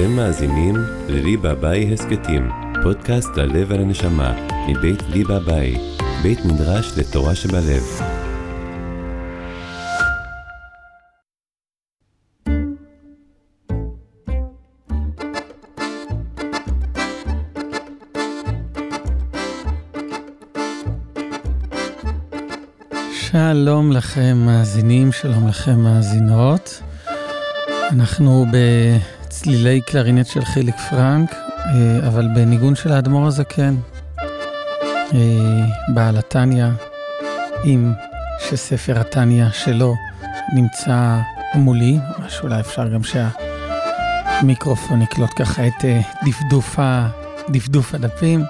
אתם מאזינים לליבה ביי הסכתים, פודקאסט ללב ולנשמה, מבית ליבה ביי, בית מדרש לתורה שבלב. שלום לכם מאזינים, שלום לכם מאזינות. אנחנו בצלילי קלרינט של חיליק פרנק, אה, אבל בניגון של האדמו"ר הזקן, אה, בעל התניא, עם שספר התניא שלו נמצא מולי, ממש אולי אפשר גם שהמיקרופון יקלוט ככה את אה, דפדוף, דפדוף הדפים.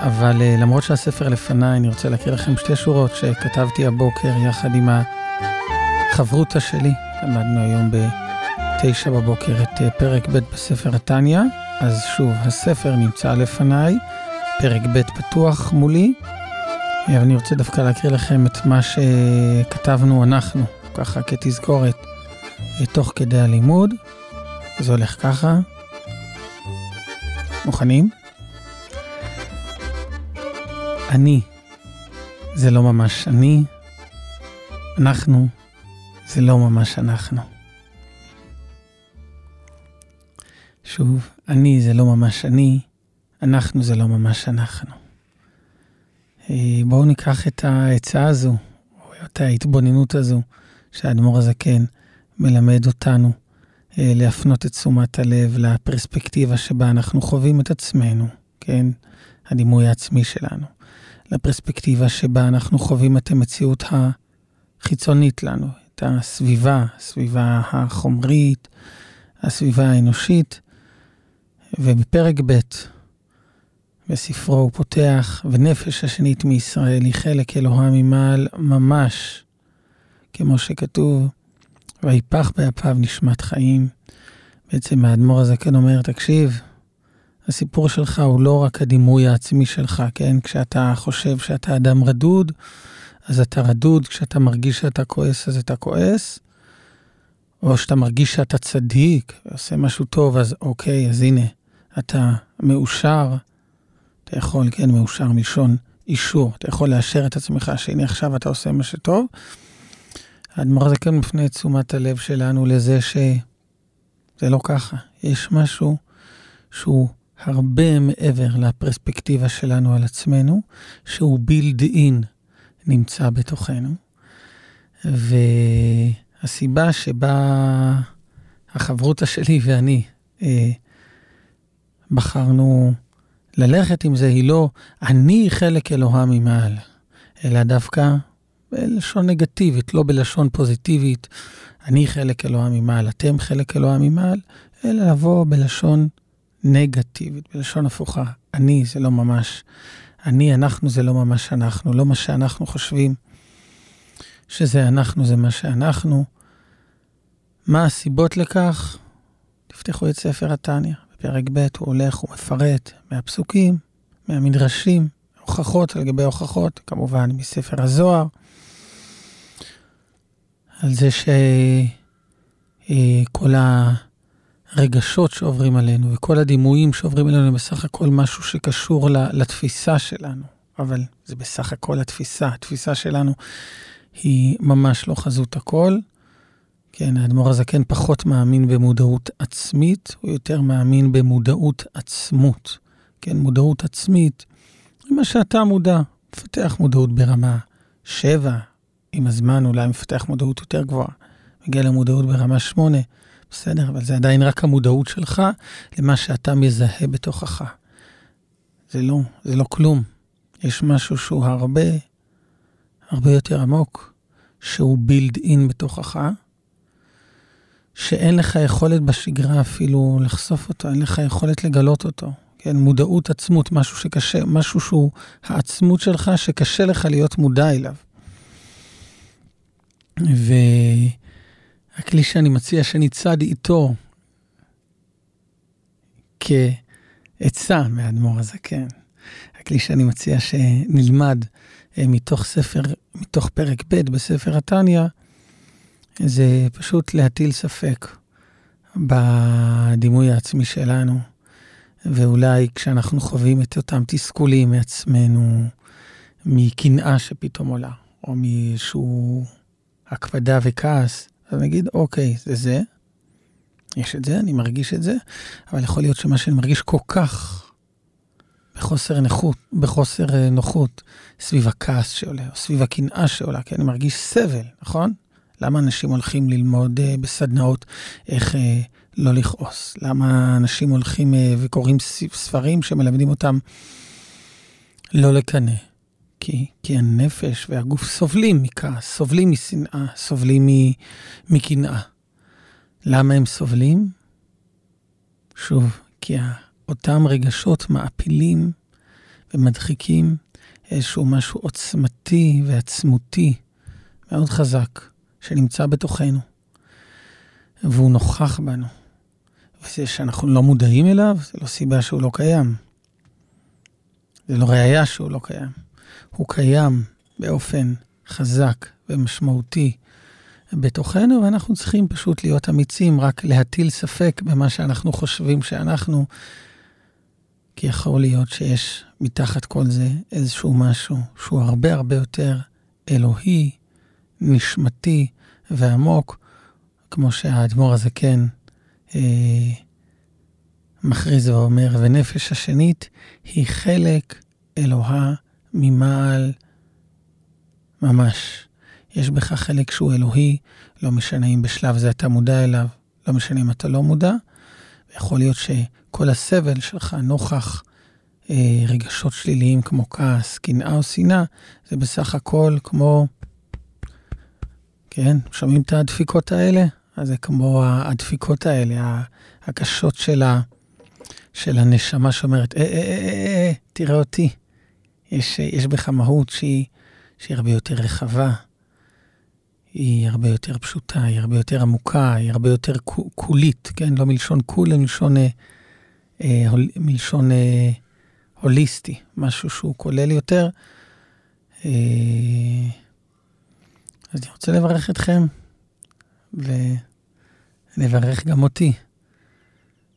אבל למרות שהספר לפניי, אני רוצה להקריא לכם שתי שורות שכתבתי הבוקר יחד עם החברותא שלי, למדנו היום ב-9 בבוקר את אה, פרק ב' בספר התניא, אז שוב, הספר נמצא לפניי, פרק ב' פתוח מולי, ואני רוצה דווקא להקריא לכם את מה שכתבנו אנחנו, ככה כתזכורת, אה, תוך כדי הלימוד. זה הולך ככה. מוכנים? אני זה לא ממש אני, אנחנו זה לא ממש אנחנו. שוב, אני זה לא ממש אני, אנחנו זה לא ממש אנחנו. אה, בואו ניקח את העצה הזו, או את ההתבוננות הזו, שהאדמו"ר הזקן מלמד אותנו אה, להפנות את תשומת הלב לפרספקטיבה שבה אנחנו חווים את עצמנו, כן? הדימוי העצמי שלנו. לפרספקטיבה שבה אנחנו חווים את המציאות החיצונית לנו, את הסביבה, הסביבה החומרית, הסביבה האנושית. ובפרק ב' בספרו הוא פותח, ונפש השנית מישראל היא חלק אלוהה ממעל ממש, כמו שכתוב, ויפח באפיו נשמת חיים. בעצם האדמו"ר הזה אומר, תקשיב, הסיפור שלך הוא לא רק הדימוי העצמי שלך, כן? כשאתה חושב שאתה אדם רדוד, אז אתה רדוד, כשאתה מרגיש שאתה כועס, אז אתה כועס. או שאתה מרגיש שאתה צדיק, עושה משהו טוב, אז אוקיי, אז הנה, אתה מאושר. אתה יכול, כן, מאושר מלשון אישור. אתה יכול לאשר את עצמך שהנה עכשיו אתה עושה מה שטוב. האדמו"ר הזה כן מפנה את תשומת הלב שלנו לזה שזה לא ככה. יש משהו שהוא הרבה מעבר לפרספקטיבה שלנו על עצמנו, שהוא בילד אין נמצא בתוכנו. והסיבה שבה החברותא שלי ואני אה, בחרנו ללכת עם זה היא לא אני חלק אלוהה ממעל, אלא דווקא בלשון נגטיבית, לא בלשון פוזיטיבית, אני חלק אלוהה ממעל, אתם חלק אלוהה ממעל, אלא לבוא בלשון נגטיבית, בלשון הפוכה. אני זה לא ממש אני, אנחנו זה לא ממש אנחנו, לא מה שאנחנו חושבים שזה אנחנו זה מה שאנחנו. מה הסיבות לכך? תפתחו את ספר התניא, בפרק ב' הוא הולך, הוא מפרט מהפסוקים, מהמדרשים, הוכחות על גבי הוכחות, כמובן מספר הזוהר, על זה שכל ה... הרגשות שעוברים עלינו וכל הדימויים שעוברים עלינו הם בסך הכל משהו שקשור לתפיסה שלנו, אבל זה בסך הכל התפיסה. התפיסה שלנו היא ממש לא חזות הכל. כן, האדמו"ר הזקן פחות מאמין במודעות עצמית, הוא יותר מאמין במודעות עצמות. כן, מודעות עצמית, מה שאתה מודע, מפתח מודעות ברמה 7, עם הזמן אולי מפתח מודעות יותר גבוהה, מגיע למודעות ברמה 8. בסדר, אבל זה עדיין רק המודעות שלך למה שאתה מזהה בתוכך. זה לא, זה לא כלום. יש משהו שהוא הרבה, הרבה יותר עמוק, שהוא בילד אין בתוכך, שאין לך יכולת בשגרה אפילו לחשוף אותו, אין לך יכולת לגלות אותו. כן, מודעות עצמות, משהו שקשה, משהו שהוא העצמות שלך, שקשה לך להיות מודע אליו. ו... הכלי שאני מציע שנצעד איתו כעצה מאדמו"ר הזקן. הכלי שאני מציע שנלמד אה, מתוך ספר, מתוך פרק ב' בספר התניא, זה פשוט להטיל ספק. בדימוי העצמי שלנו, ואולי כשאנחנו חווים את אותם תסכולים מעצמנו, מקנאה שפתאום עולה, או מאיזשהו הקפדה וכעס, אז נגיד, אוקיי, זה זה, יש את זה, אני מרגיש את זה, אבל יכול להיות שמה שאני מרגיש כל כך בחוסר נכות, בחוסר אה, נוחות, סביב הכעס שעולה, או סביב הקנאה שעולה, כי אני מרגיש סבל, נכון? למה אנשים הולכים ללמוד uh, בסדנאות איך uh, לא לכעוס? למה אנשים הולכים uh, וקוראים ספרים שמלמדים אותם לא לקנא? כי, כי הנפש והגוף סובלים מכעס, סובלים משנאה, סובלים מקנאה. למה הם סובלים? שוב, כי אותם רגשות מעפילים ומדחיקים איזשהו משהו עוצמתי ועצמותי מאוד חזק שנמצא בתוכנו, והוא נוכח בנו. וזה שאנחנו לא מודעים אליו, זה לא סיבה שהוא לא קיים. זה לא ראייה שהוא לא קיים. הוא קיים באופן חזק ומשמעותי בתוכנו, ואנחנו צריכים פשוט להיות אמיצים, רק להטיל ספק במה שאנחנו חושבים שאנחנו, כי יכול להיות שיש מתחת כל זה איזשהו משהו שהוא הרבה הרבה יותר אלוהי, נשמתי ועמוק, כמו שהאדמו"ר הזה כן אה, מכריז ואומר, ונפש השנית היא חלק אלוהה ממעל ממש. יש בך חלק שהוא אלוהי, לא משנה אם בשלב זה אתה מודע אליו, לא משנה אם אתה לא מודע. יכול להיות שכל הסבל שלך נוכח אה, רגשות שליליים כמו כעס, קנאה או שנאה, זה בסך הכל כמו, כן, שומעים את הדפיקות האלה? אז זה כמו הדפיקות האלה, הקשות של, ה, של הנשמה שאומרת, אה, אה, אה, אה, אה, תראה אותי. יש, יש בך מהות שהיא, שהיא הרבה יותר רחבה, היא הרבה יותר פשוטה, היא הרבה יותר עמוקה, היא הרבה יותר קולית, כן? לא מלשון קול, אלא מלשון, אה, אה, מלשון אה, הוליסטי, משהו שהוא כולל יותר. אה, אז אני רוצה לברך אתכם, ולברך גם אותי,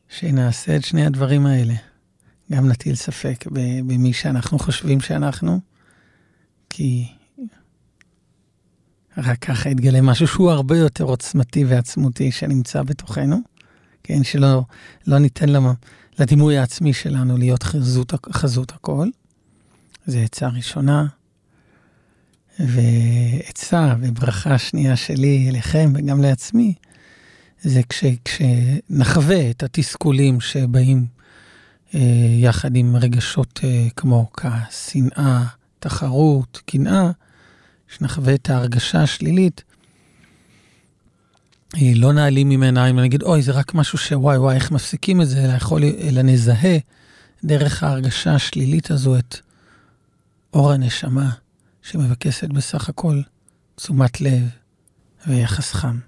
שנעשה את שני הדברים האלה. גם נטיל ספק במי שאנחנו חושבים שאנחנו, כי רק ככה יתגלה משהו שהוא הרבה יותר עוצמתי ועצמותי שנמצא בתוכנו, כן, שלא לא ניתן למה, לדימוי העצמי שלנו להיות חזות, חזות הכל. זה עצה ראשונה. ועצה וברכה שנייה שלי אליכם וגם לעצמי, זה כש, כשנחווה את התסכולים שבאים אה, יחד עם רגשות אה, כמו כעס, שנאה, תחרות, קנאה, שנחווה את ההרגשה השלילית, אה, לא נעלים ממנה אם נגיד, אוי, זה רק משהו שוואי וואי, איך מפסיקים את זה, אלא יכול, אלא נזהה דרך ההרגשה השלילית הזו את אור הנשמה, שמבקשת בסך הכל תשומת לב ויחס חם.